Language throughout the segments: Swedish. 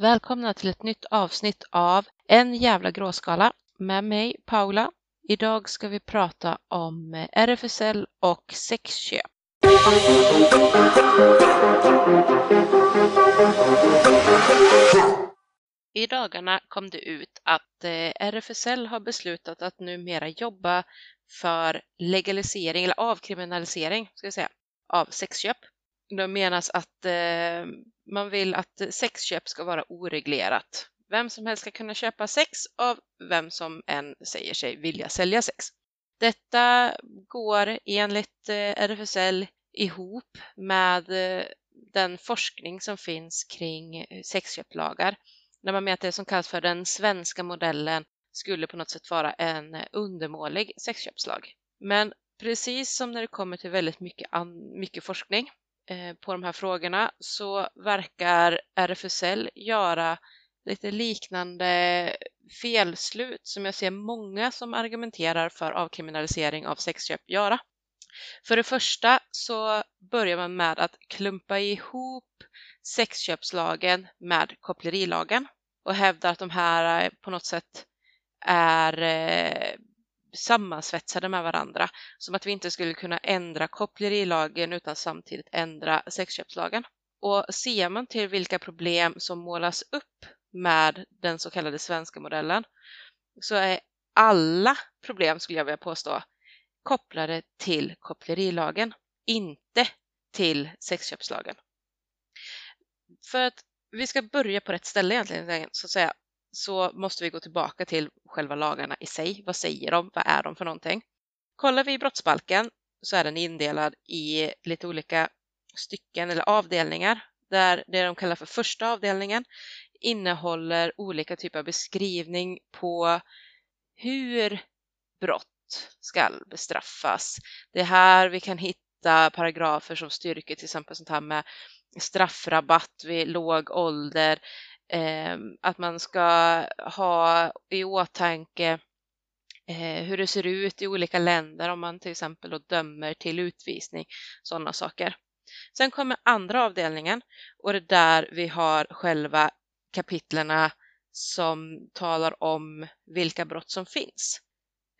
Välkomna till ett nytt avsnitt av En jävla gråskala med mig Paula. Idag ska vi prata om eh, RFSL och sexköp. I dagarna kom det ut att eh, RFSL har beslutat att numera jobba för legalisering eller avkriminalisering ska jag säga, av sexköp. Det menas att eh, man vill att sexköp ska vara oreglerat. Vem som helst ska kunna köpa sex av vem som än säger sig vilja sälja sex. Detta går enligt eh, RFSL ihop med eh, den forskning som finns kring eh, sexköplagar. När man menar att det som kallas för den svenska modellen skulle på något sätt vara en undermålig sexköpslag. Men precis som när det kommer till väldigt mycket, mycket forskning Eh, på de här frågorna så verkar RFSL göra lite liknande felslut som jag ser många som argumenterar för avkriminalisering av sexköp göra. För det första så börjar man med att klumpa ihop sexköpslagen med kopplerilagen och hävdar att de här eh, på något sätt är eh, sammansvetsade med varandra. Som att vi inte skulle kunna ändra kopplerilagen utan samtidigt ändra sexköpslagen. Och ser man till vilka problem som målas upp med den så kallade svenska modellen så är alla problem, skulle jag vilja påstå, kopplade till kopplerilagen, inte till sexköpslagen. För att vi ska börja på rätt ställe egentligen, så att säga, så måste vi gå tillbaka till själva lagarna i sig. Vad säger de? Vad är de för någonting? Kollar vi i brottsbalken så är den indelad i lite olika stycken eller avdelningar där det de kallar för första avdelningen innehåller olika typer av beskrivning på hur brott ska bestraffas. Det är här vi kan hitta paragrafer som styrker till exempel sånt här med straffrabatt vid låg ålder, Ehm, att man ska ha i åtanke eh, hur det ser ut i olika länder om man till exempel då dömer till utvisning, sådana saker. Sen kommer andra avdelningen och det är där vi har själva kapitlerna som talar om vilka brott som finns.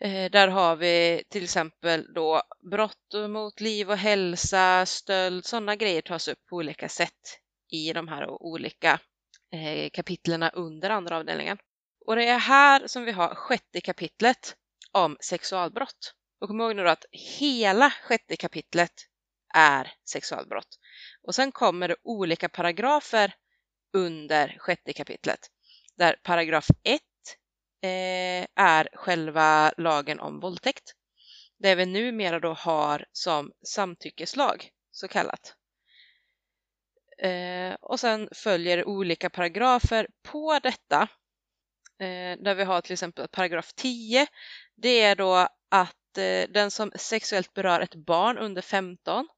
Eh, där har vi till exempel då brott mot liv och hälsa, stöld, sådana grejer tas upp på olika sätt i de här olika Eh, kapitlerna under andra avdelningen. Och det är här som vi har sjätte kapitlet om sexualbrott. Och kom ihåg nu då att hela sjätte kapitlet är sexualbrott. Och sen kommer det olika paragrafer under sjätte kapitlet. Där paragraf 1 eh, är själva lagen om våldtäkt. Det vi numera då har som samtyckeslag så kallat. Eh, och sen följer olika paragrafer på detta. Eh, där vi har till exempel paragraf 10. Det är då att eh, den som sexuellt berör ett barn under 15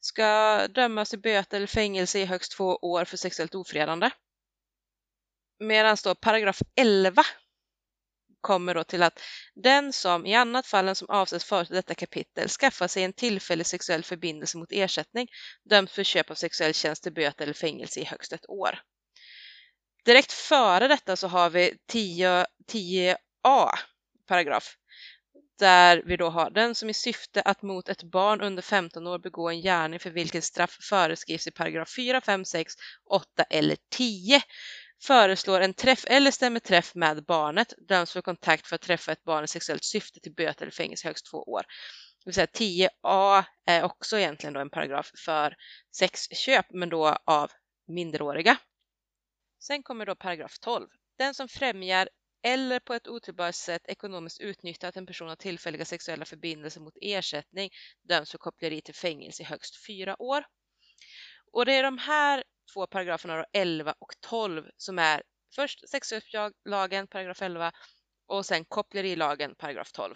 ska dömas till böter eller fängelse i högst två år för sexuellt ofredande. Medan då paragraf 11 kommer då till att den som i annat fall än som avses förut i detta kapitel skaffar sig en tillfällig sexuell förbindelse mot ersättning döms för köp av sexuell tjänst till böter eller fängelse i högst ett år. Direkt före detta så har vi 10, 10a paragraf där vi då har den som i syfte att mot ett barn under 15 år begå en gärning för vilken straff föreskrivs i paragraf 4, 5, 6, 8 eller 10 föreslår en träff eller stämmer träff med barnet döms för kontakt för att träffa ett barn i sexuellt syfte till böter eller fängelse i högst två år. Det vill säga 10a är också egentligen då en paragraf för sexköp men då av minderåriga. Sen kommer då paragraf 12. Den som främjar eller på ett otillbörligt sätt ekonomiskt utnyttjar att en person har tillfälliga sexuella förbindelser mot ersättning döms för koppleri till fängelse i högst fyra år. Och det är de här två paragraferna 11 och 12 som är först sexköpslagen paragraf 11 och sen kopplerilagen paragraf 12.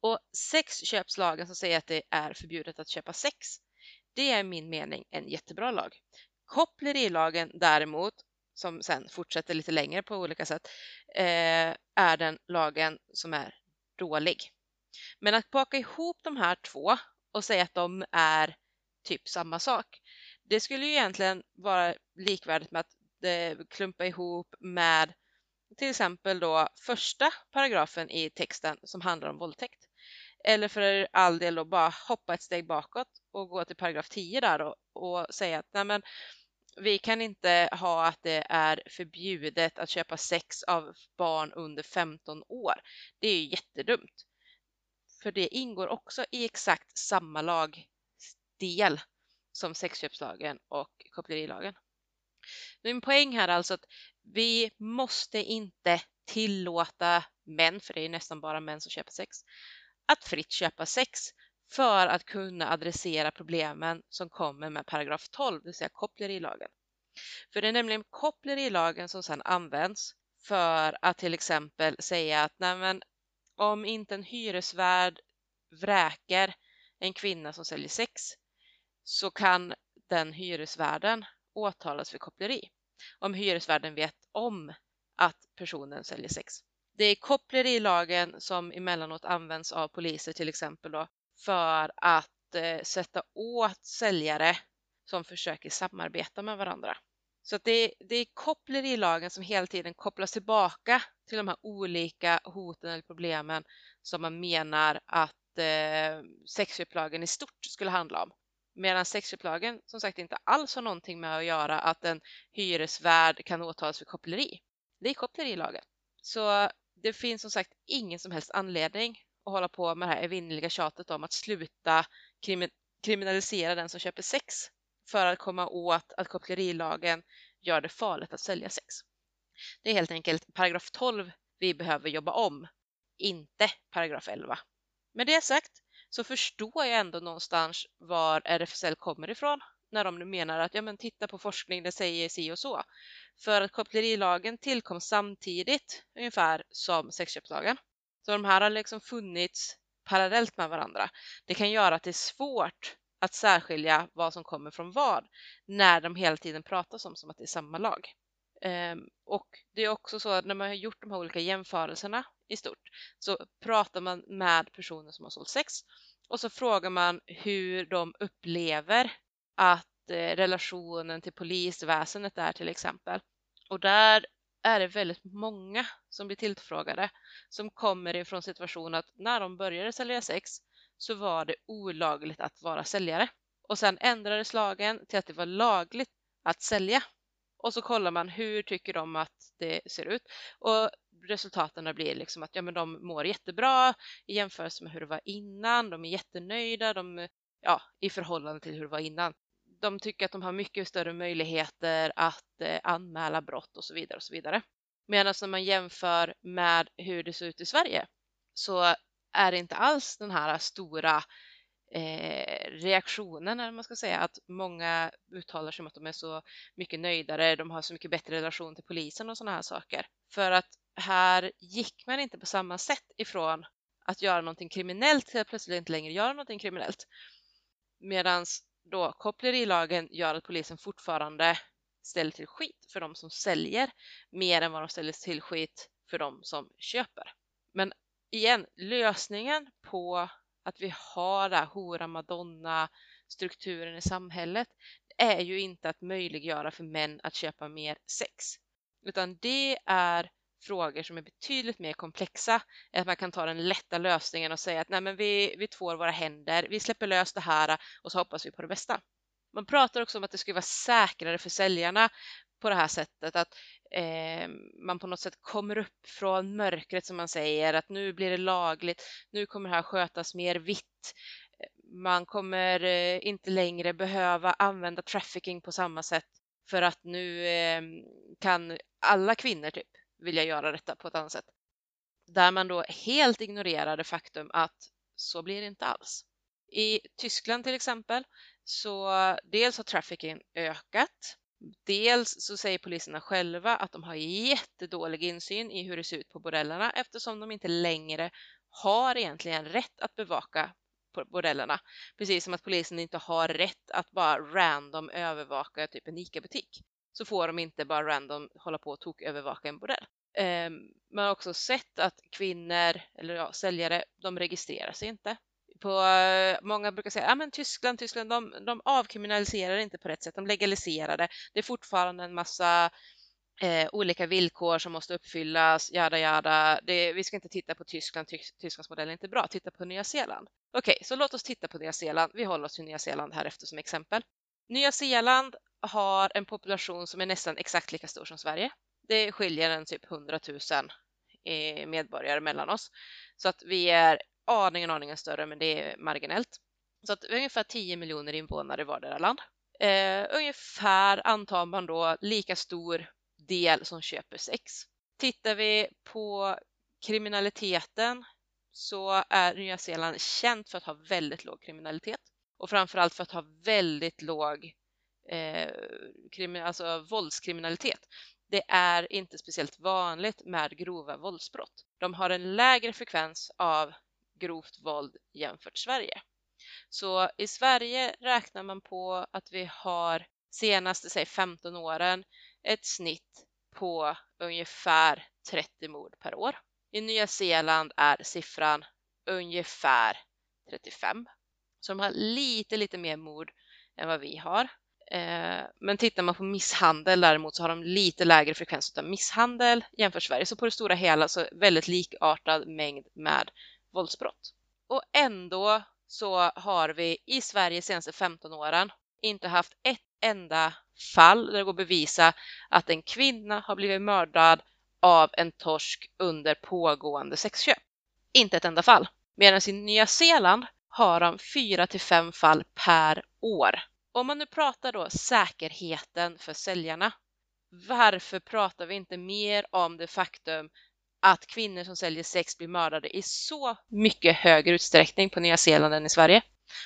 Och sexköpslagen som säger att det är förbjudet att köpa sex, det är i min mening en jättebra lag. Kopplerilagen däremot, som sen fortsätter lite längre på olika sätt, eh, är den lagen som är dålig. Men att baka ihop de här två och säga att de är typ samma sak, det skulle ju egentligen vara likvärdigt med att eh, klumpa ihop med till exempel då första paragrafen i texten som handlar om våldtäkt. Eller för all del då bara hoppa ett steg bakåt och gå till paragraf 10 där och, och säga att nej men, vi kan inte ha att det är förbjudet att köpa sex av barn under 15 år. Det är ju jättedumt. För det ingår också i exakt samma lagdel som sexköpslagen och kopplerilagen. Min poäng här är alltså att vi måste inte tillåta män, för det är nästan bara män som köper sex, att fritt köpa sex för att kunna adressera problemen som kommer med paragraf 12, det vill säga kopplerilagen. För det är nämligen kopplerilagen som sedan används för att till exempel säga att nej om inte en hyresvärd vräker en kvinna som säljer sex så kan den hyresvärden åtalas för koppleri om hyresvärden vet om att personen säljer sex. Det är kopplerilagen som emellanåt används av poliser till exempel då, för att eh, sätta åt säljare som försöker samarbeta med varandra. Så det, det är kopplerilagen som hela tiden kopplas tillbaka till de här olika hoten eller problemen som man menar att eh, sexköpslagen i stort skulle handla om. Medan sexköpslagen som sagt inte alls har någonting med att göra att en hyresvärd kan åtalas för koppleri. Det är kopplerilagen. Så det finns som sagt ingen som helst anledning att hålla på med det här evinnerliga tjatet om att sluta kriminalisera den som köper sex för att komma åt att kopplerilagen gör det farligt att sälja sex. Det är helt enkelt paragraf 12 vi behöver jobba om, inte paragraf 11. Med det sagt så förstår jag ändå någonstans var RFSL kommer ifrån när de nu menar att ja, men titta på forskning, det säger si och så. För att kopplerilagen tillkom samtidigt ungefär som sexköpslagen. Så de här har liksom funnits parallellt med varandra. Det kan göra att det är svårt att särskilja vad som kommer från vad när de hela tiden pratas om som att det är samma lag. Ehm, och det är också så att när man har gjort de här olika jämförelserna i stort så pratar man med personer som har sålt sex och så frågar man hur de upplever att eh, relationen till polisväsendet är till exempel. Och där är det väldigt många som blir tillfrågade som kommer ifrån situationen att när de började sälja sex så var det olagligt att vara säljare. Och sen ändrades lagen till att det var lagligt att sälja. Och så kollar man hur tycker de att det ser ut. Och resultaten blir liksom att ja, men de mår jättebra i jämförelse med hur det var innan. De är jättenöjda de, ja, i förhållande till hur det var innan. De tycker att de har mycket större möjligheter att eh, anmäla brott och så vidare och så vidare. Medan när man jämför med hur det ser ut i Sverige så är det inte alls den här stora eh, reaktionen, eller man ska säga, att många uttalar sig om att de är så mycket nöjdare, de har så mycket bättre relation till polisen och sådana här saker. För att här gick man inte på samma sätt ifrån att göra någonting kriminellt till att plötsligt inte längre göra någonting kriminellt. Medan då kopplerilagen gör att polisen fortfarande ställer till skit för de som säljer mer än vad de ställer till skit för de som köper. Men igen, lösningen på att vi har det här hora madonna strukturen i samhället är ju inte att möjliggöra för män att köpa mer sex, utan det är frågor som är betydligt mer komplexa än att man kan ta den lätta lösningen och säga att nej men vi, vi tvår våra händer, vi släpper lös det här och så hoppas vi på det bästa. Man pratar också om att det skulle vara säkrare för säljarna på det här sättet att eh, man på något sätt kommer upp från mörkret som man säger att nu blir det lagligt, nu kommer det här skötas mer vitt. Man kommer eh, inte längre behöva använda trafficking på samma sätt för att nu eh, kan alla kvinnor typ vilja göra detta på ett annat sätt. Där man då helt ignorerar det faktum att så blir det inte alls. I Tyskland till exempel så dels har trafficking ökat Dels så säger poliserna själva att de har jättedålig insyn i hur det ser ut på bordellerna eftersom de inte längre har egentligen rätt att bevaka bordellerna. Precis som att polisen inte har rätt att bara random övervaka typ en ICA-butik. Så får de inte bara random hålla på och tokövervaka en bordell. Ehm, man har också sett att kvinnor, eller ja, säljare, de registrerar sig inte på, eh, många brukar säga att ah, Tyskland, Tyskland de, de avkriminaliserar inte på rätt sätt, de legaliserar det. Det är fortfarande en massa eh, olika villkor som måste uppfyllas, jada jada. Det, vi ska inte titta på Tyskland, Ty Tysklands modell är inte bra, titta på Nya Zeeland. Okej, okay, så låt oss titta på Nya Zeeland. Vi håller oss till Nya Zeeland här efter som exempel. Nya Zeeland har en population som är nästan exakt lika stor som Sverige. Det skiljer en typ 100 000 eh, medborgare mellan oss. Så att vi är aningen, aningen större, men det är marginellt. Så att vi är ungefär 10 miljoner invånare i vardera land. Eh, ungefär antar man då lika stor del som köper sex. Tittar vi på kriminaliteten så är Nya Zeeland känt för att ha väldigt låg kriminalitet och framförallt för att ha väldigt låg eh, alltså våldskriminalitet. Det är inte speciellt vanligt med grova våldsbrott. De har en lägre frekvens av grovt våld jämfört Sverige. Så i Sverige räknar man på att vi har senaste säg 15 åren ett snitt på ungefär 30 mord per år. I Nya Zeeland är siffran ungefär 35. Så de har lite, lite mer mord än vad vi har. Eh, men tittar man på misshandel däremot så har de lite lägre frekvens av misshandel jämfört med Sverige. Så på det stora hela så väldigt likartad mängd med våldsbrott. Och ändå så har vi i Sverige de senaste 15 åren inte haft ett enda fall där det går att bevisa att en kvinna har blivit mördad av en torsk under pågående sexköp. Inte ett enda fall. Medan i Nya Zeeland har de 4 till 5 fall per år. Om man nu pratar då säkerheten för säljarna, varför pratar vi inte mer om det faktum att kvinnor som säljer sex blir mördade i så mycket högre utsträckning på Nya Zeeland än i Sverige?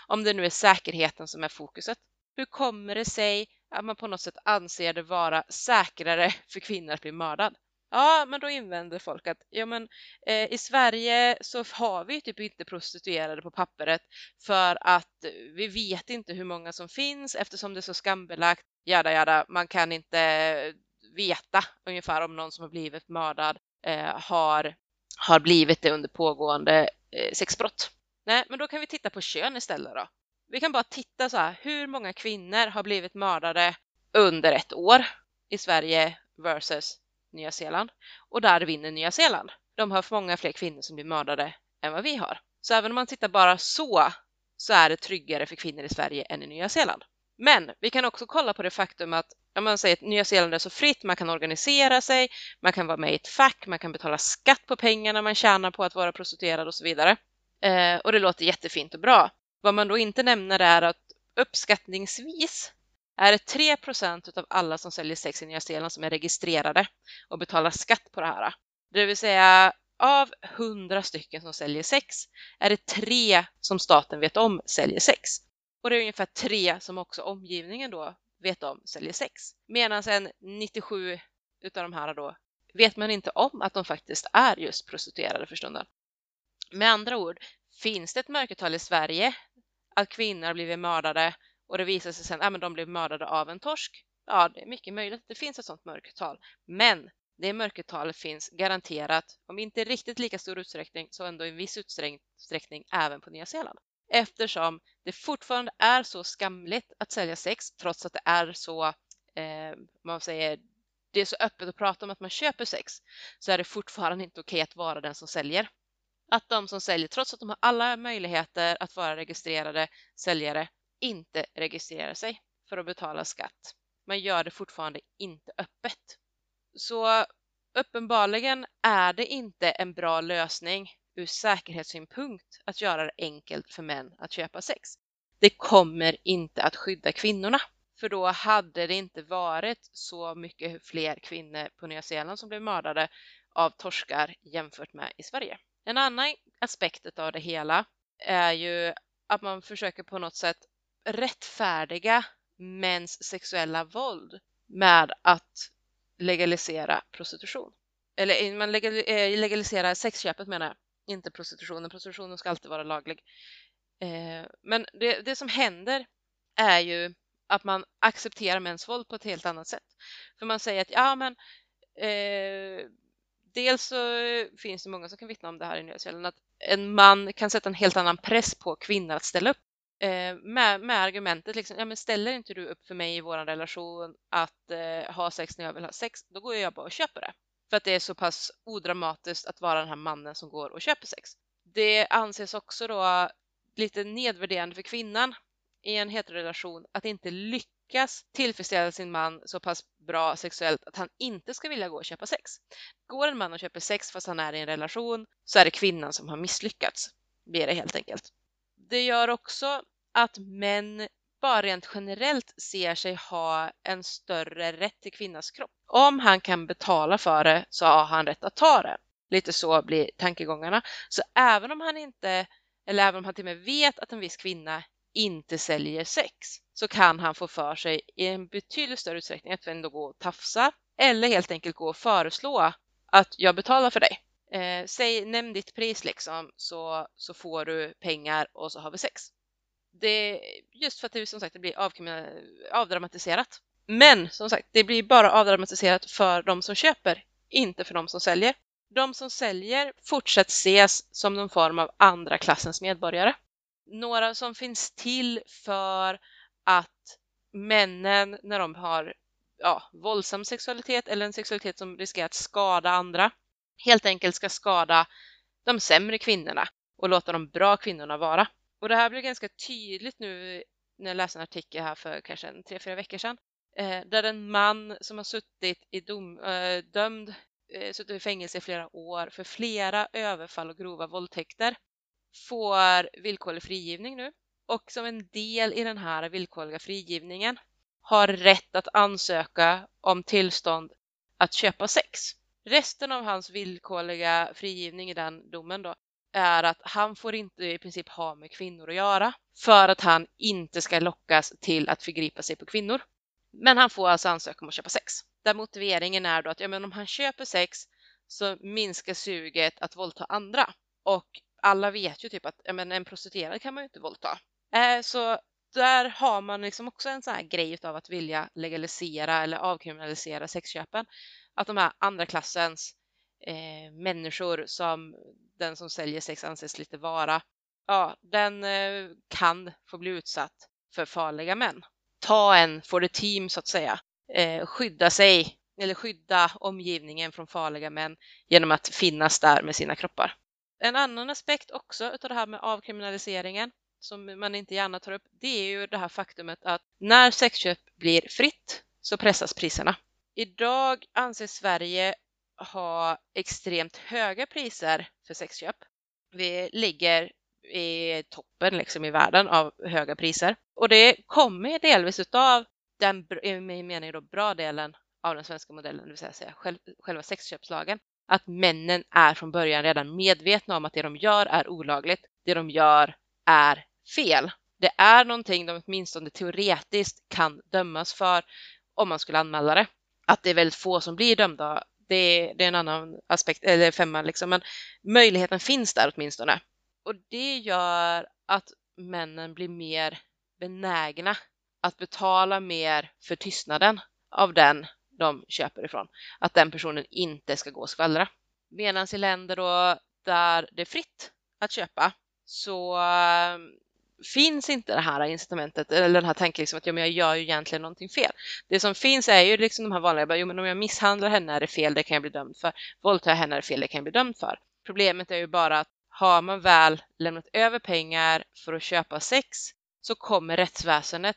Om det nu är säkerheten som är fokuset. Hur kommer det sig att man på något sätt anser det vara säkrare för kvinnor att bli mördad? Ja, men då invänder folk att ja, men, eh, i Sverige så har vi typ inte prostituerade på pappret för att vi vet inte hur många som finns eftersom det är så skambelagt. Jada, jada, man kan inte veta ungefär om någon som har blivit mördad eh, har, har blivit det under pågående eh, sexbrott. Nej, men då kan vi titta på kön istället då. Vi kan bara titta så här, hur många kvinnor har blivit mördade under ett år i Sverige versus Nya Zeeland och där vinner Nya Zeeland. De har många fler kvinnor som blir mördade än vad vi har. Så även om man tittar bara så så är det tryggare för kvinnor i Sverige än i Nya Zeeland. Men vi kan också kolla på det faktum att om man säger att Nya Zeeland är så fritt, man kan organisera sig, man kan vara med i ett fack, man kan betala skatt på pengarna man tjänar på att vara prostituerad och så vidare. Eh, och det låter jättefint och bra. Vad man då inte nämner är att uppskattningsvis är det 3% av alla som säljer sex i Nya Zeeland som är registrerade och betalar skatt på det här. Det vill säga av 100 stycken som säljer sex är det tre som staten vet om säljer sex. Och det är ungefär tre som också omgivningen då vet om säljer sex. Medan sen 97 utav de här då vet man inte om att de faktiskt är just prostituerade för stunden. Med andra ord, finns det ett mörkertal i Sverige att kvinnor har blivit mördade och det visar sig sen att ah, de blev mördade av en torsk. Ja, det är mycket möjligt att det finns ett sådant mörkertal. Men det mörkertalet finns garanterat, om inte riktigt lika stor utsträckning, så ändå i viss utsträckning även på Nya Zeeland. Eftersom det fortfarande är så skamligt att sälja sex trots att det är så, eh, man säger, det är så öppet att prata om att man köper sex så är det fortfarande inte okej att vara den som säljer. Att de som säljer, trots att de har alla möjligheter att vara registrerade säljare, inte registrera sig för att betala skatt. Man gör det fortfarande inte öppet. Så uppenbarligen är det inte en bra lösning ur säkerhetssynpunkt att göra det enkelt för män att köpa sex. Det kommer inte att skydda kvinnorna. För då hade det inte varit så mycket fler kvinnor på Nya Zeeland som blev mördade av torskar jämfört med i Sverige. En annan aspekt av det hela är ju att man försöker på något sätt rättfärdiga mäns sexuella våld med att legalisera prostitution. Eller eh, man eh, legaliserar sexköpet menar jag, inte prostitutionen. Prostitutionen ska alltid vara laglig. Eh, men det, det som händer är ju att man accepterar mäns våld på ett helt annat sätt. För man säger att ja men eh, dels så finns det många som kan vittna om det här i Nya Zeeland att en man kan sätta en helt annan press på kvinnor att ställa upp eh, med, med argumentet liksom, ja men ställer inte du upp för mig i vår relation att eh, ha sex när jag vill ha sex, då går jag bara och köper det. För att det är så pass odramatiskt att vara den här mannen som går och köper sex. Det anses också då lite nedvärderande för kvinnan i en heterorelation att inte lyckas tillfredsställa sin man så pass bra sexuellt att han inte ska vilja gå och köpa sex. Går en man och köper sex fast han är i en relation så är det kvinnan som har misslyckats. Blir det helt enkelt. Det gör också att män bara rent generellt ser sig ha en större rätt till kvinnans kropp. Om han kan betala för det så har han rätt att ta det. Lite så blir tankegångarna. Så även om han inte, eller även om han till och med vet att en viss kvinna inte säljer sex så kan han få för sig i en betydligt större utsträckning att ändå gå och tafsa eller helt enkelt gå och föreslå att jag betalar för dig. Eh, säg, nämn ditt pris liksom så, så får du pengar och så har vi sex. Det, just för att det som sagt det blir avdramatiserat. Men som sagt, det blir bara avdramatiserat för de som köper, inte för de som säljer. De som säljer fortsätter ses som någon form av andra klassens medborgare. Några som finns till för att männen när de har ja, våldsam sexualitet eller en sexualitet som riskerar att skada andra helt enkelt ska skada de sämre kvinnorna och låta de bra kvinnorna vara. Och det här blev ganska tydligt nu när jag läste en artikel här för kanske en tre, fyra veckor sedan eh, där en man som har suttit i dom, eh, dömd, eh, suttit i fängelse i flera år för flera överfall och grova våldtäkter får villkorlig frigivning nu och som en del i den här villkorliga frigivningen har rätt att ansöka om tillstånd att köpa sex. Resten av hans villkorliga frigivning i den domen då är att han får inte i princip ha med kvinnor att göra för att han inte ska lockas till att förgripa sig på kvinnor. Men han får alltså ansöka om att köpa sex. Där motiveringen är då att ja, men om han köper sex så minskar suget att våldta andra. Och alla vet ju typ att ja, men en prostituerad kan man ju inte våldta. Eh, så där har man liksom också en sån här grej av att vilja legalisera eller avkriminalisera sexköpen. Att de här andra klassens eh, människor som den som säljer sex anses lite vara, ja, den eh, kan få bli utsatt för farliga män. Ta en for the team så att säga. Eh, skydda sig eller skydda omgivningen från farliga män genom att finnas där med sina kroppar. En annan aspekt också av det här med avkriminaliseringen som man inte gärna tar upp, det är ju det här faktumet att när sexköp blir fritt så pressas priserna. Idag anses Sverige ha extremt höga priser för sexköp. Vi ligger i toppen liksom i världen av höga priser och det kommer delvis utav den, i min mening då, bra delen av den svenska modellen, det vill säga själva sexköpslagen. Att männen är från början redan medvetna om att det de gör är olagligt. Det de gör är fel. Det är någonting de åtminstone teoretiskt kan dömas för om man skulle anmäla det. Att det är väldigt få som blir dömda, det är, det är en annan aspekt, eller femma liksom, men möjligheten finns där åtminstone. Och det gör att männen blir mer benägna att betala mer för tystnaden av den de köper ifrån. Att den personen inte ska gå och skvallra. Medan i länder då där det är fritt att köpa så finns inte det här incitamentet eller den här tanken liksom att ja, men jag gör ju egentligen någonting fel. Det som finns är ju liksom de här vanliga, bara, jo, men om jag misshandlar henne är det fel, det kan jag bli dömd för. Våldtar jag henne är det fel, det kan jag bli dömd för. Problemet är ju bara att har man väl lämnat över pengar för att köpa sex så kommer rättsväsendet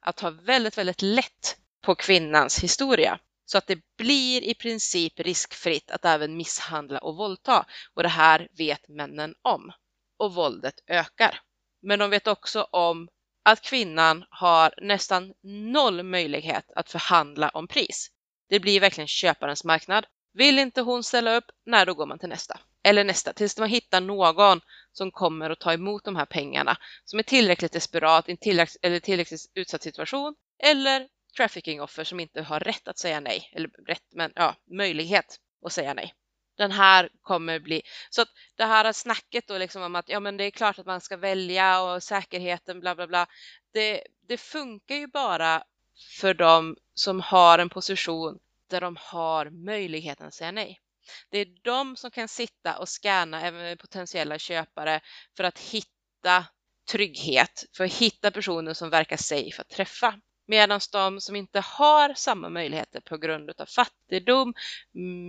att ta väldigt, väldigt lätt på kvinnans historia. Så att det blir i princip riskfritt att även misshandla och våldta. Och det här vet männen om. Och våldet ökar. Men de vet också om att kvinnan har nästan noll möjlighet att förhandla om pris. Det blir verkligen köparens marknad. Vill inte hon ställa upp, nej då går man till nästa. Eller nästa, tills man hittar någon som kommer att ta emot de här pengarna, som är tillräckligt desperat, i en tillräckligt, eller tillräckligt utsatt situation, eller trafficking-offer som inte har rätt att säga nej, eller rätt, men ja, möjlighet att säga nej den här kommer bli... Så att det här snacket då liksom om att ja, men det är klart att man ska välja och säkerheten bla bla bla. Det, det funkar ju bara för dem som har en position där de har möjligheten att säga nej. Det är de som kan sitta och scanna även potentiella köpare för att hitta trygghet, för att hitta personer som verkar safe att träffa. Medan de som inte har samma möjligheter på grund av fattigdom,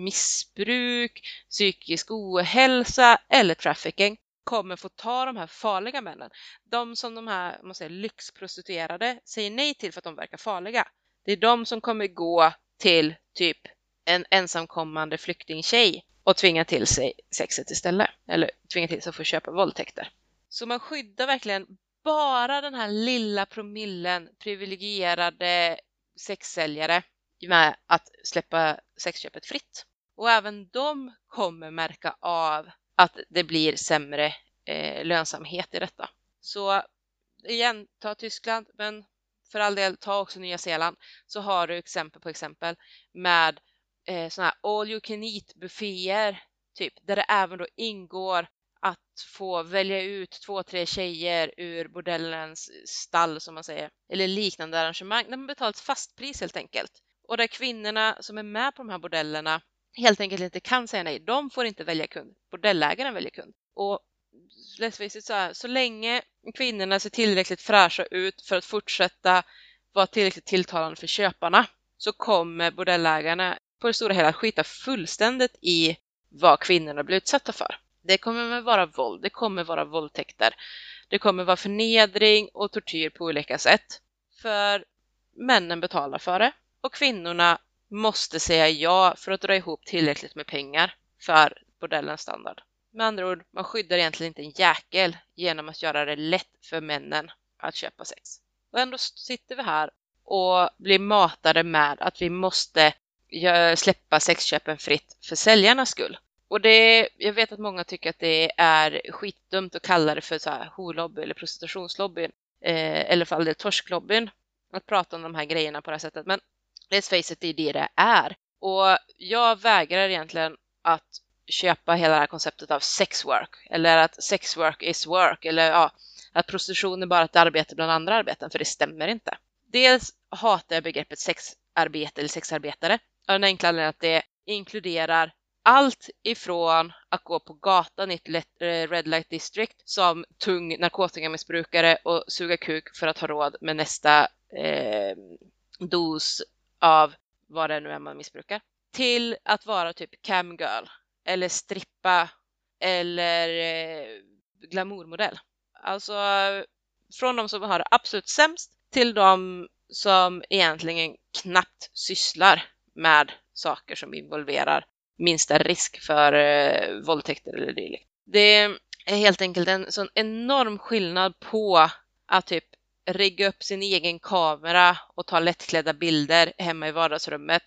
missbruk, psykisk ohälsa eller trafficking kommer få ta de här farliga männen. De som de här man säger, lyxprostituerade säger nej till för att de verkar farliga. Det är de som kommer gå till typ en ensamkommande flyktingtjej och tvinga till sig sexet istället. Eller tvinga till sig att få köpa våldtäkter. Så man skyddar verkligen bara den här lilla promillen privilegierade sexsäljare med att släppa sexköpet fritt. Och även de kommer märka av att det blir sämre eh, lönsamhet i detta. Så igen, ta Tyskland, men för all del, ta också Nya Zeeland, så har du exempel på exempel med eh, sådana här all you can eat bufféer, typ, där det även då ingår att få välja ut två, tre tjejer ur bordellens stall som man säger, eller liknande arrangemang där man betalar ett fast pris helt enkelt. Och där kvinnorna som är med på de här bordellerna helt enkelt inte kan säga nej. De får inte välja kund. Bordellägaren väljer kund. Och lättvisigt så här, så länge kvinnorna ser tillräckligt fräscha ut för att fortsätta vara tillräckligt tilltalande för köparna så kommer bordellägarna på det stora hela skita fullständigt i vad kvinnorna blir utsatta för. Det kommer vara våld, det kommer vara våldtäkter, det kommer vara förnedring och tortyr på olika sätt. För männen betalar för det och kvinnorna måste säga ja för att dra ihop tillräckligt med pengar för bordellens standard. Med andra ord, man skyddar egentligen inte en jäkel genom att göra det lätt för männen att köpa sex. Och ändå sitter vi här och blir matade med att vi måste släppa sexköpen fritt för säljarnas skull. Och det, jag vet att många tycker att det är skitdumt att kalla det för så här horlobby eller prostitutionslobbyn eh, eller för all del torsklobbyn att prata om de här grejerna på det här sättet. Men let's face it, det är det det är. Och jag vägrar egentligen att köpa hela det här konceptet av sex work eller att sex work is work eller ja, att prostitution är bara ett arbete bland andra arbeten, för det stämmer inte. Dels hatar jag begreppet sexarbete eller sexarbetare av den enkla anledningen att det inkluderar allt ifrån att gå på gatan i ett eh, Red Light District som tung narkotikamissbrukare och suga kuk för att ha råd med nästa eh, dos av vad det nu är man missbrukar till att vara typ camgirl eller strippa eller eh, glamourmodell. Alltså från de som har det absolut sämst till de som egentligen knappt sysslar med saker som involverar minsta risk för eh, våldtäkter eller dylikt. Det är helt enkelt en sån enorm skillnad på att typ rigga upp sin egen kamera och ta lättklädda bilder hemma i vardagsrummet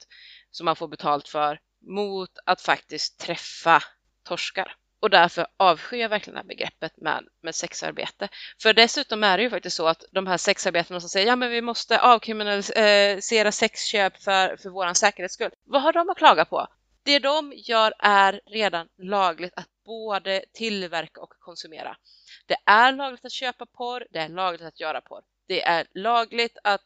som man får betalt för mot att faktiskt träffa torskar. Och därför avskyr jag verkligen det här begreppet med, med sexarbete. För dessutom är det ju faktiskt så att de här sexarbetarna som säger ja men vi måste avkriminalisera sexköp för, för vår säkerhets skull. Vad har de att klaga på? Det de gör är redan lagligt att både tillverka och konsumera. Det är lagligt att köpa porr, det är lagligt att göra porr. Det är lagligt att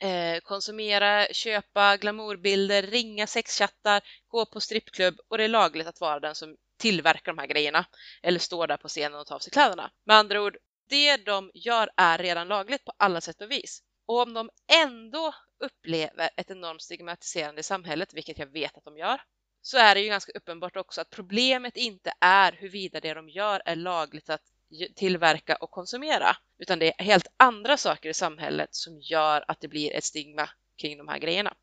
eh, konsumera, köpa glamourbilder, ringa sexchattar, gå på strippklubb och det är lagligt att vara den som tillverkar de här grejerna eller står där på scenen och tar av sig kläderna. Med andra ord, det de gör är redan lagligt på alla sätt och vis. Och om de ändå upplever ett enormt stigmatiserande i samhället, vilket jag vet att de gör, så är det ju ganska uppenbart också att problemet inte är huruvida det de gör är lagligt att tillverka och konsumera, utan det är helt andra saker i samhället som gör att det blir ett stigma kring de här grejerna.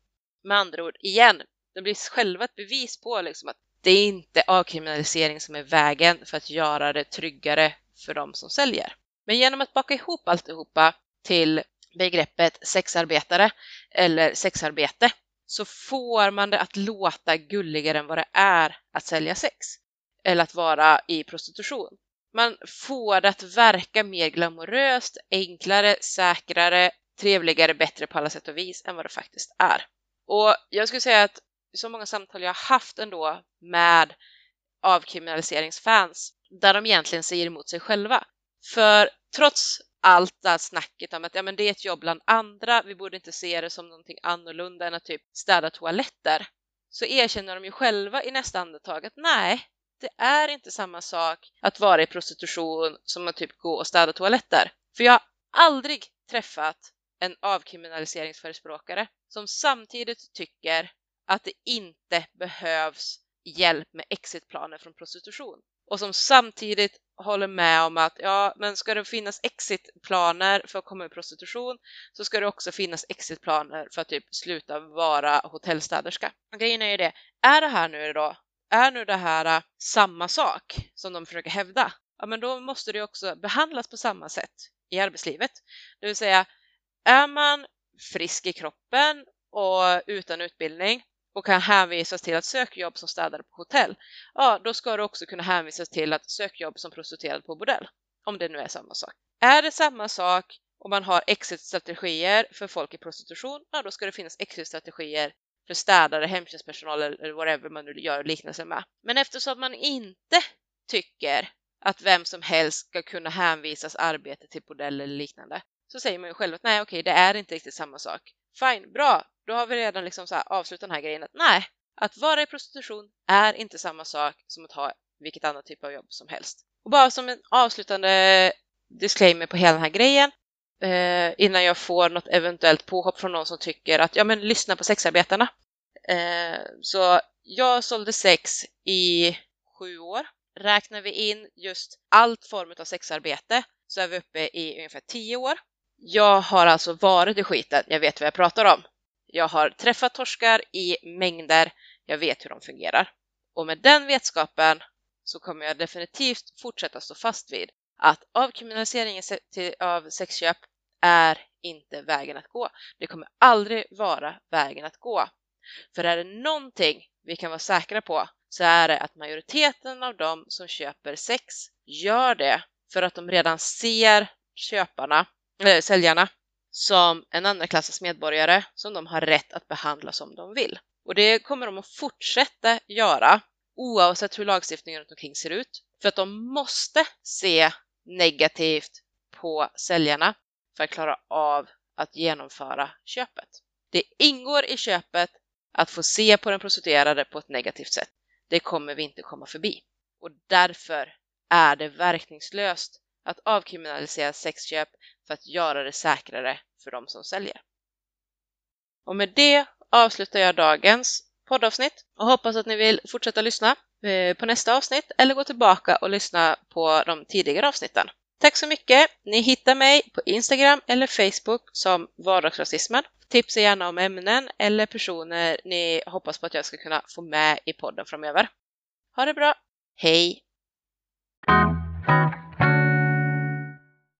Med andra ord, igen, det blir själva ett bevis på liksom att det är inte avkriminalisering som är vägen för att göra det tryggare för de som säljer. Men genom att baka ihop alltihopa till begreppet sexarbetare eller sexarbete så får man det att låta gulligare än vad det är att sälja sex eller att vara i prostitution. Man får det att verka mer glamoröst, enklare, säkrare, trevligare, bättre på alla sätt och vis än vad det faktiskt är. Och jag skulle säga att så många samtal jag har haft ändå med avkriminaliseringsfans där de egentligen säger emot sig själva. För trots allt det här snacket om att ja, men det är ett jobb bland andra, vi borde inte se det som någonting annorlunda än att typ städa toaletter, så erkänner de ju själva i nästa andetag att nej, det är inte samma sak att vara i prostitution som att typ gå och städa toaletter. För jag har aldrig träffat en avkriminaliseringsförespråkare som samtidigt tycker att det inte behövs hjälp med exitplaner från prostitution och som samtidigt håller med om att ja, men ska det finnas exitplaner för att komma ur prostitution så ska det också finnas exitplaner för att typ sluta vara hotellstäderska. Grejen är ju det, är det här nu då, är nu det här äh, samma sak som de försöker hävda? Ja, men då måste det också behandlas på samma sätt i arbetslivet. Det vill säga, är man frisk i kroppen och utan utbildning och kan hänvisas till att söka jobb som städare på hotell, ja då ska du också kunna hänvisas till att söka jobb som prostituerad på bordell. Om det nu är samma sak. Är det samma sak om man har exitstrategier för folk i prostitution, ja då ska det finnas exitstrategier för städare, hemtjänstpersonal eller whatever man nu gör liknelse med. Men eftersom man inte tycker att vem som helst ska kunna hänvisas arbete till bordell eller liknande så säger man ju själv att nej okej, det är inte riktigt samma sak. Fine, bra, då har vi redan liksom så här avslutat den här grejen att nej, att vara i prostitution är inte samma sak som att ha vilket annat typ av jobb som helst. Och bara som en avslutande disclaimer på hela den här grejen eh, innan jag får något eventuellt påhopp från någon som tycker att ja men lyssna på sexarbetarna. Eh, så jag sålde sex i sju år. Räknar vi in just allt form av sexarbete så är vi uppe i ungefär tio år. Jag har alltså varit i skiten, jag vet vad jag pratar om. Jag har träffat torskar i mängder, jag vet hur de fungerar. Och med den vetskapen så kommer jag definitivt fortsätta stå fast vid att avkriminaliseringen av sexköp är inte vägen att gå. Det kommer aldrig vara vägen att gå. För är det någonting vi kan vara säkra på så är det att majoriteten av de som köper sex gör det för att de redan ser köparna, eller säljarna som en andra klassens medborgare som de har rätt att behandla som de vill. Och det kommer de att fortsätta göra oavsett hur lagstiftningen runt omkring ser ut. För att de måste se negativt på säljarna för att klara av att genomföra köpet. Det ingår i köpet att få se på den prostituerade på ett negativt sätt. Det kommer vi inte komma förbi. Och därför är det verkningslöst att avkriminalisera sexköp för att göra det säkrare för de som säljer. Och med det avslutar jag dagens poddavsnitt och hoppas att ni vill fortsätta lyssna eh, på nästa avsnitt eller gå tillbaka och lyssna på de tidigare avsnitten. Tack så mycket! Ni hittar mig på Instagram eller Facebook som Vardagsrasismen. Tipsa gärna om ämnen eller personer ni hoppas på att jag ska kunna få med i podden framöver. Ha det bra! Hej!